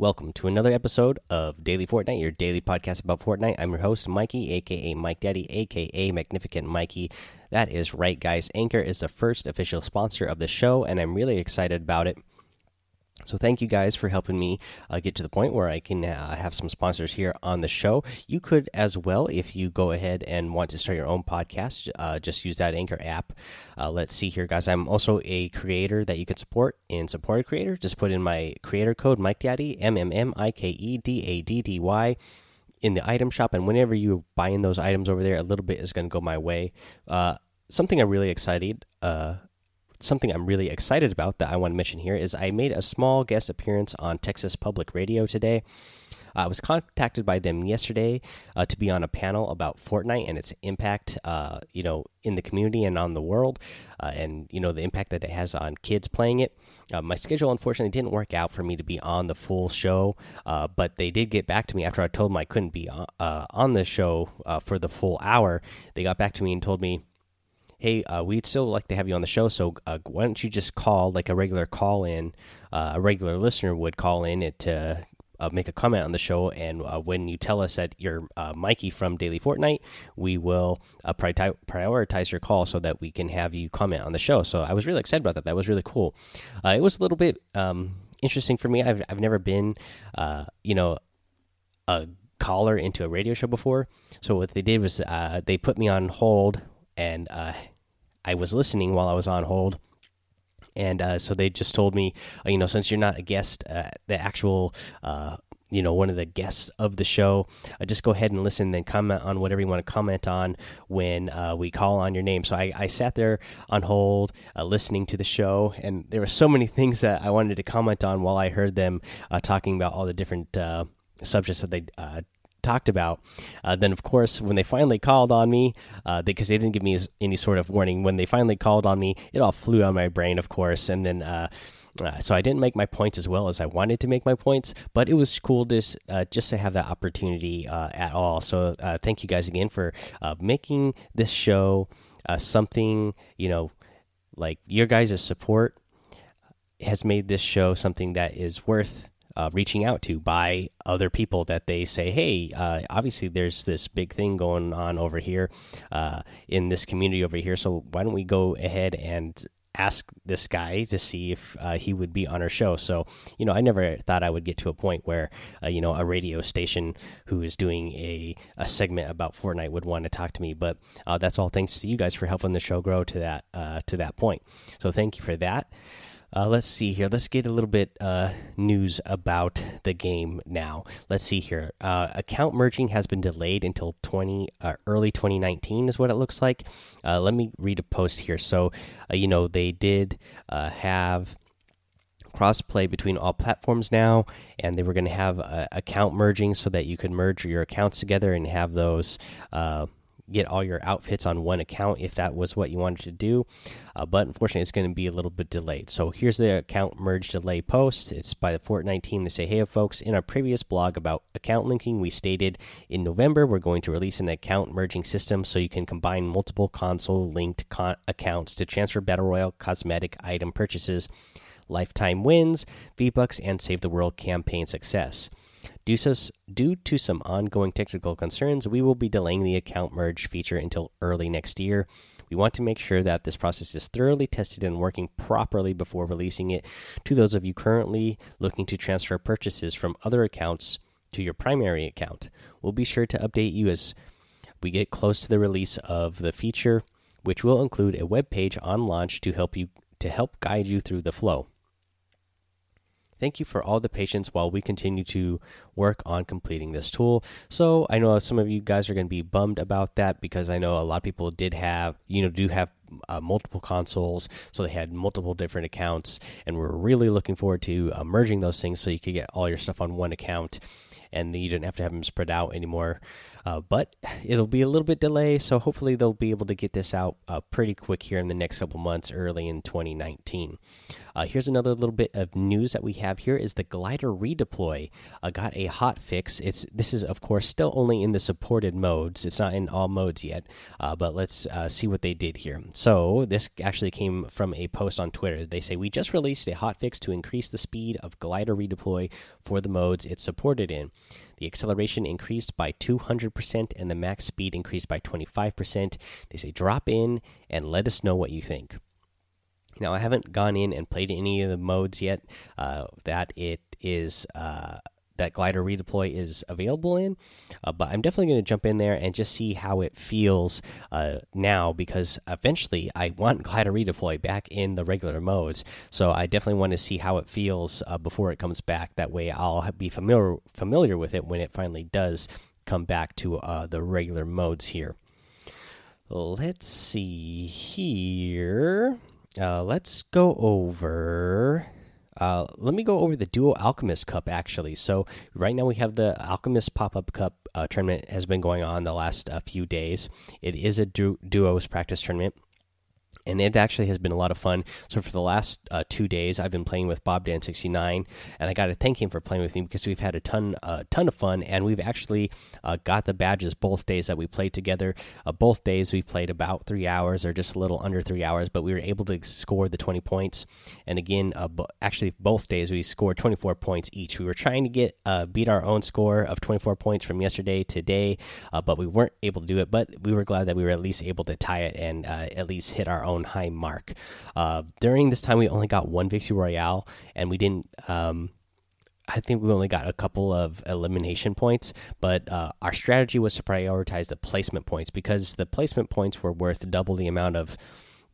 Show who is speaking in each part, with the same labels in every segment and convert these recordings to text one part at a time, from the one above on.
Speaker 1: Welcome to another episode of Daily Fortnite, your daily podcast about Fortnite. I'm your host, Mikey, aka Mike Daddy, aka Magnificent Mikey. That is right, guys. Anchor is the first official sponsor of the show, and I'm really excited about it. So thank you guys for helping me uh, get to the point where I can uh, have some sponsors here on the show. You could as well if you go ahead and want to start your own podcast. Uh, just use that Anchor app. Uh, let's see here, guys. I'm also a creator that you can support in support a creator. Just put in my creator code Mike Daddy M M M I K E D A D D Y in the item shop, and whenever you buy in those items over there, a little bit is going to go my way. Uh, something I'm really excited uh, something I'm really excited about that I want to mention here is I made a small guest appearance on Texas Public Radio today. I was contacted by them yesterday uh, to be on a panel about Fortnite and its impact, uh, you know, in the community and on the world, uh, and you know the impact that it has on kids playing it. Uh, my schedule unfortunately didn't work out for me to be on the full show, uh, but they did get back to me after I told them I couldn't be on, uh, on the show for the full hour. They got back to me and told me hey, uh, we'd still like to have you on the show. So uh, why don't you just call like a regular call in? Uh, a regular listener would call in it to uh, make a comment on the show. And uh, when you tell us that you're uh, Mikey from Daily Fortnite, we will prioritize your call so that we can have you comment on the show. So I was really excited about that. That was really cool. it was a little bit um, interesting for me. I've, I've never been, you know, a caller into a radio show before. So what they did was they put me on hold and uh, I was listening while I was on hold. And uh, so they just told me, uh, you know, since you're not a guest, uh, the actual, uh, you know, one of the guests of the show, uh, just go ahead and listen and then comment on whatever you want to comment on when we call on your name. So I, I sat there on hold, listening to the show, and there were so many things that I wanted to comment on while I heard them talking about all the different subjects that they talked about. Uh, then, of course, when they finally called on me, uh, because they, didn't give me any sort of warning, when they finally called on me, it all flew of my brain, of course. And then, uh, uh so I didn't make my points as well as I wanted to make my points, but it was cool to uh, just to have that opportunity uh, at all. So thank you guys again for making this show something you know, like your guys' support has made this show something that is worth uh, reaching out to by other people that they say, hey, uh, obviously there's this big thing going on over here uh, in this community over here. So why don't we go ahead and ask this guy to see if uh, he would be on our show. So, you know, I never thought I would get to a point where, uh, you know, a radio station who is doing a, a segment about Fortnite would want to talk to me. But uh, that's all thanks to you guys for helping the show grow to that uh, to that point. So thank you for that. Uh, let's see here. Let's get a little bit uh, news about the game now. Let's see here. Uh, account merging has been delayed until 20 uh, early 2019 is what it looks like. Uh, let me read a post here. So, uh, you know, they did have crossplay between all platforms now, and they were going to have account merging so that you could merge your accounts together and have those get all your outfits on one account if that was what you wanted to do. Uh, but unfortunately, it's going to be a little bit delayed. So here's the account merge delay post. It's by the Fortnite team. They say, "Hey, folks! In our previous blog about account linking, we stated in November we're going to release an account merging system so you can combine multiple console linked con accounts to transfer battle royale cosmetic item purchases." Lifetime wins, V Bucks, and Save the World campaign success. Due to some ongoing technical concerns, we will be delaying the account merge feature until early next year. We want to make sure that this process is thoroughly tested and working properly before releasing it to those of you currently looking to transfer purchases from other accounts to your primary account. We'll be sure to update you as we get close to the release of the feature, which will include a web page on launch to help you to help guide you through the flow. Thank you for all the patience while we continue to work on completing this tool. So I know some of you guys are going to be bummed about that because I know a lot of people did have, you know, do have uh, multiple consoles, so they had multiple different accounts, and we're really looking forward to uh, merging those things so you could get all your stuff on one account, and you didn't have to have them spread out anymore. Uh, but it'll be a little bit delay, so hopefully they'll be able to get this out uh, pretty quick here in the next couple months, early in 2019. Uh, here's another little bit of news that we have here: is the glider redeploy uh, got a hot fix? It's this is of course still only in the supported modes. It's not in all modes yet, uh, but let's uh, see what they did here. So, this actually came from a post on Twitter. They say, We just released a hot fix to increase the speed of glider redeploy for the modes it's supported in. The acceleration increased by 200% and the max speed increased by 25%. They say, Drop in and let us know what you think. Now, I haven't gone in and played any of the modes yet uh, that it is. Uh, that glider redeploy is available in. Uh, but I'm definitely going to jump in there and just see how it feels uh, now because eventually I want glider redeploy back in the regular modes. So I definitely want to see how it feels uh, before it comes back. That way I'll be familiar familiar with it when it finally does come back to uh, the regular modes here. Let's see here. Uh, let's go over uh, let me go over the Duo Alchemist Cup actually. So right now we have the Alchemist Pop Up Cup uh, tournament has been going on the last uh, few days. It is a du duos practice tournament and it actually has been a lot of fun. So for the last uh, two days, I've been playing with Bob Dan sixty nine, and I got to thank him for playing with me because we've had a ton, a uh, ton of fun, and we've actually uh, got the badges both days that we played together. Uh, both days we played about three hours, or just a little under three hours, but we were able to score the twenty points. And again, uh, actually both days we scored twenty four points each. We were trying to get uh, beat our own score of twenty four points from yesterday today, but we weren't able to do it. But we were glad that we were at least able to tie it and at least hit our own high mark. Uh, during this time, we only got one victory royale, and we didn't. Um, I think we only got a couple of elimination points, but uh, our strategy was to prioritize the placement points because the placement points were worth double the amount of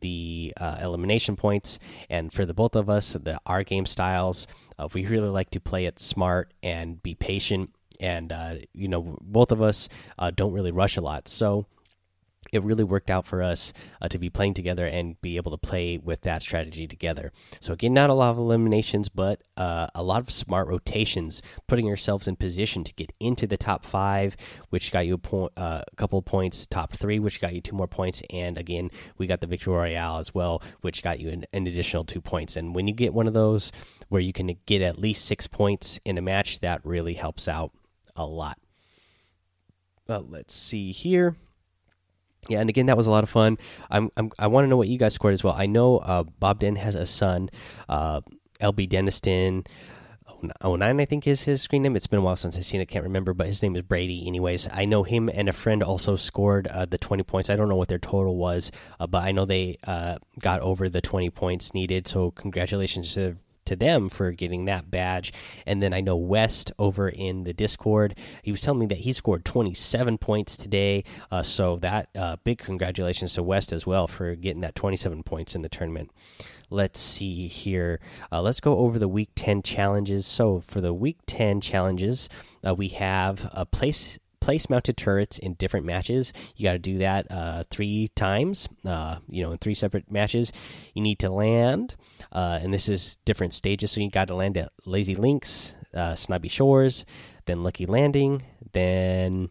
Speaker 1: the uh, elimination points. And for the both of us, the our game styles, uh, we really like to play it smart and be patient. And uh, you know, both of us uh, don't really rush a lot, so it really worked out for us uh, to be playing together and be able to play with that strategy together. So again, not a lot of eliminations, but uh, a lot of smart rotations, putting yourselves in position to get into the top five, which got you a, uh, a couple of points. Top three, which got you two more points, and again, we got the victory royale as well, which got you an, an additional two points. And when you get one of those where you can get at least six points in a match, that really helps out a lot. Well, let's see here yeah, and again, that was a lot of fun. I'm, I'm i want to know what you guys scored as well. I know uh, Bob Den has a son, uh, LB Deniston. 09, I think is his screen name. It's been a while since I've seen it. Can't remember, but his name is Brady. Anyways, I know him and a friend also scored uh, the 20 points. I don't know what their total was, uh, but I know they uh, got over the 20 points needed. So congratulations to to them for getting that badge. And then I know West over in the Discord, he was telling me that he scored 27 points today. Uh, so that uh, big congratulations to West as well for getting that 27 points in the tournament. Let's see here. Uh, let's go over the week 10 challenges. So for the week 10 challenges, uh, we have a place place mounted turrets in different matches. You got to do that uh, three times, uh, you know, in three separate matches. You need to land, uh, and this is different stages. So you got to land at Lazy Links, uh, Snobby Shores, then Lucky Landing, then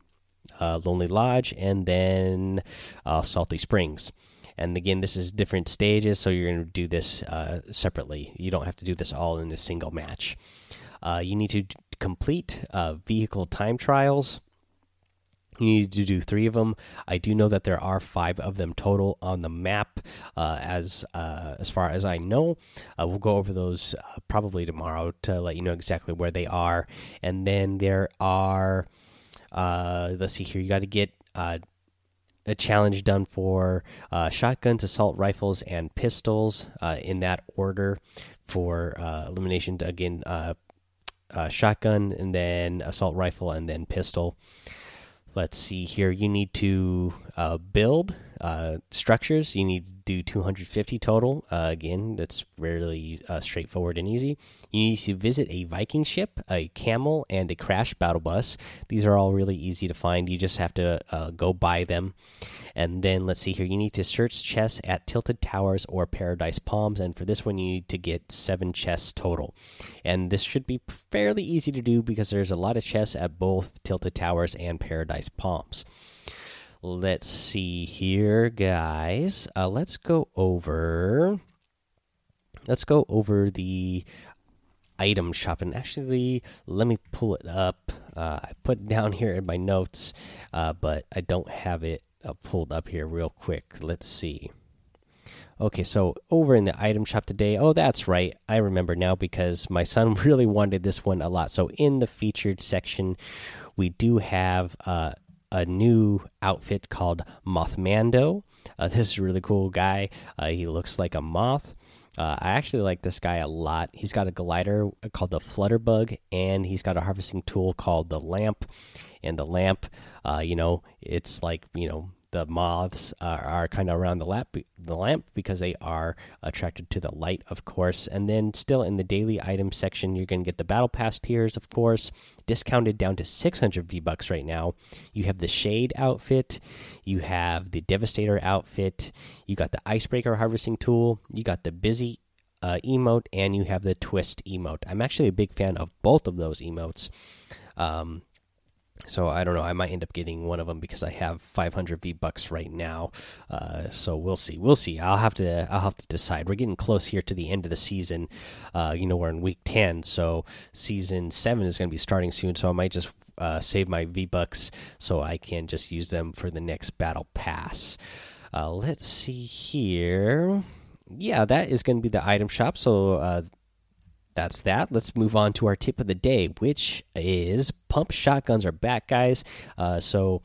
Speaker 1: uh, Lonely Lodge, and then uh, Salty Springs. And again, this is different stages, so you're going to do this separately. You don't have to do this all in a single match. you need to complete vehicle time trials you need to do three of them. I do know that there are five of them total on the map, uh, as uh, as far as I know. Uh, we'll go over those uh, probably tomorrow to let you know exactly where they are. And then there are, uh, let's see here, you got to get uh, a challenge done for shotguns, assault rifles, and pistols in that order for elimination. Again, shotgun, and then assault rifle, and then pistol let's see here. You need to uh, build uh, structures you need to do 250 total. Uh, again that's really uh, straightforward and easy. You need to visit a viking ship a camel and a crash battle bus. These are all really easy to find. You just have to uh, go buy them. And then let's see here you need to search chests at tilted towers or paradise palms. And for this one you need to get seven chests total. And this should be fairly easy to do because there's a lot of chests at both tilted towers and paradise palms let's see here guys uh, let's go over let's go over the item shop and actually let me pull it up uh, i put it down here in my notes uh, but i don't have it uh, pulled up here real quick. Let's see. Okay, so over in the item shop today, oh, that's right. I remember now because my son really wanted this one a lot. So in the featured section, we do have uh, a new outfit called Mothmando. Uh, this is a really cool guy. Uh, he looks like a moth. Uh, I actually like this guy a lot. He's got a glider called the Flutterbug, and he's got a harvesting tool called the Lamp. And the lamp, uh, you know, it's like you know the moths are, are kind of around the lamp, the lamp because they are attracted to the light, of course. And then still in the daily item section, you're going to get the battle pass tiers, of course, discounted down to 600 V bucks right now. You have the shade outfit, you have the devastator outfit, you got the icebreaker harvesting tool, you got the busy uh, emote, and you have the twist emote. I'm actually a big fan of both of those emotes. Um, so I don't know. I might end up getting one of them because I have 500 V bucks right now. Uh, so we'll see. We'll see. I'll have to. I'll have to decide. We're getting close here to the end of the season. Uh, you know, we're in week 10, so season seven is going to be starting soon. So I might just uh, save my V bucks so I can just use them for the next battle pass. Uh, let's see here. Yeah, that is going to be the item shop. So uh, that's that. Let's move on to our tip of the day, which is pump shotguns are back, guys. Uh, so,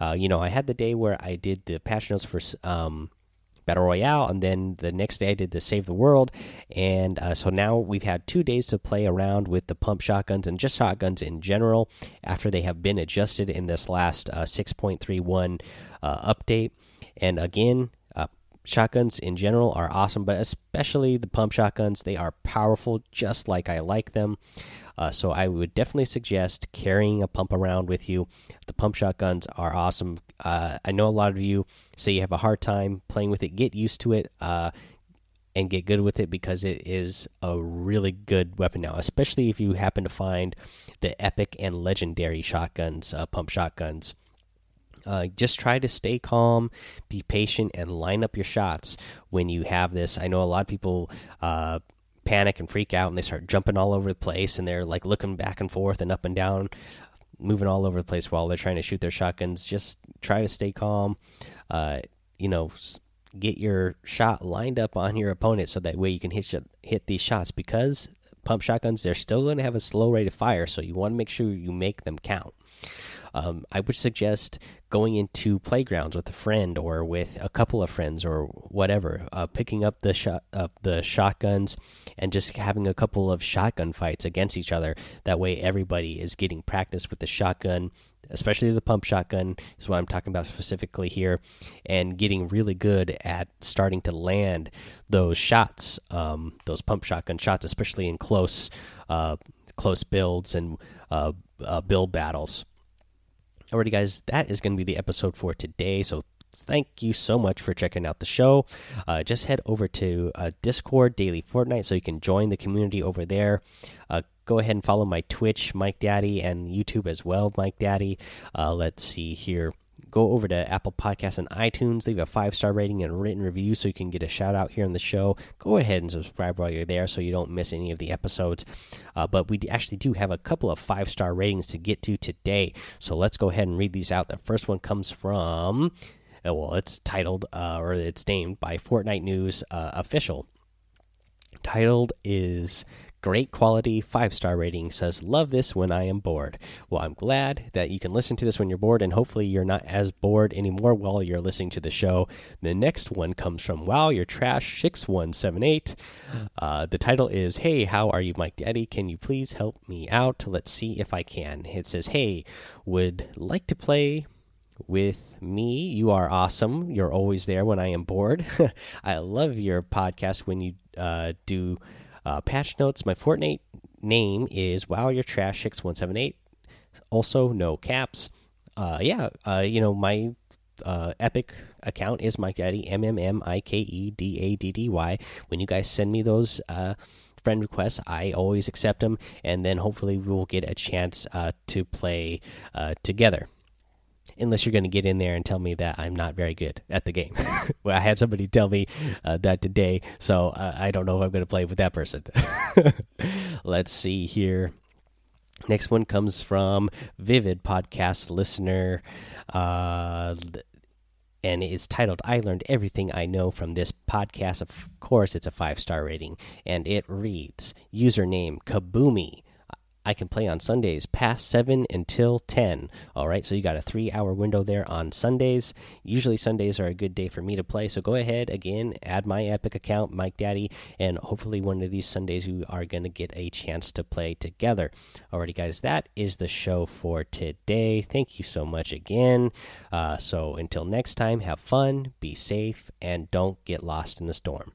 Speaker 1: uh, you know, I had the day where I did the patch notes for um, Battle Royale, and then the next day I did the Save the World. And uh, so now we've had two days to play around with the pump shotguns and just shotguns in general after they have been adjusted in this last uh, 6.31 uh, update. And again, shotguns in general are awesome, but especially the pump shotguns. They are powerful, just like I like them. Uh, so I would definitely suggest carrying a pump around with you. The pump shotguns are awesome. Uh, I know a lot of you say you have a hard time playing with it. Get used to it. Uh, and get good with it because it is a really good weapon now, especially if you happen to find the epic and legendary shotguns, uh, pump shotguns. Uh, just try to stay calm, be patient, and line up your shots when you have this. I know a lot of people uh, panic and freak out and they start jumping all over the place and they're like looking back and forth and up and down, moving all over the place while they're trying to shoot their shotguns. Just try to stay calm. Uh, you know, get your shot lined up on your opponent so that way you can hit hit these shots because pump shotguns they're still going to have a slow rate of fire, so you want to make sure you make them count. Um, I would suggest going into playgrounds with a friend or with a couple of friends or whatever, uh, picking up the shot uh, the shotguns and just having a couple of shotgun fights against each other. That way, everybody is getting practice with the shotgun, especially the pump shotgun is what I'm talking about specifically here, and getting really good at starting to land those shots, um, those pump shotgun shots, especially in close uh, close builds and uh, uh, build battles. Alrighty, guys, that is going to be the episode for today. So thank you so much for checking out the show. Uh, just head over to uh, Discord Daily Fortnite so you can join the community over there. Uh, go ahead and follow my Twitch, Mike Daddy, and YouTube as well, Mike Daddy. Uh, let's see here go over to Apple Podcasts and iTunes, leave a five star rating and written review so you can get a shout out here on the show. Go ahead and subscribe while you're there so you don't miss any of the episodes. Uh, but we actually do have a couple of five star ratings to get to today. So let's go ahead and read these out. The first one comes from, uh, well, it's titled uh, or it's named by Fortnite News uh, Official. Titled is Great quality, five star rating says, Love this when I am bored. Well, I'm glad that you can listen to this when you're bored, and hopefully you're not as bored anymore while you're listening to the show. The next one comes from Wow, You're Trash 6178. Uh, the title is, Hey, how are you, Mike Daddy? Can you please help me out? Let's see if I can. It says, Hey, would like to play with me. You are awesome. You're always there when I am bored. I love your podcast when you uh, do uh, patch notes. My Fortnite name is Wow You're Trash six one seven eight. Also, no caps. Uh, yeah, uh, you know my uh, Epic account is Mike Daddy M M M I K E D A D D Y. When you guys send me those uh, friend requests, I always accept them, and then hopefully we will get a chance uh, to play uh, together unless you're going to get in there and tell me that I'm not very good at the game. well, I had somebody tell me uh, that today, so uh, I don't know if I'm going to play with that person. Let's see here. Next one comes from Vivid podcast listener. Uh, and it's titled I Learned Everything I Know from This Podcast. Of course, it's a five star rating, and it reads Username Kaboomy. I can play on Sundays past 7 until 10. All right, so you got a three hour window there on Sundays. Usually, Sundays are a good day for me to play. So go ahead, again, add my Epic account, Mike Daddy, and hopefully one of these Sundays you are going to get a chance to play together. Alrighty, guys, that is the show for today. Thank you so much again. Uh, so until next time, have fun, be safe, and don't get lost in the storm.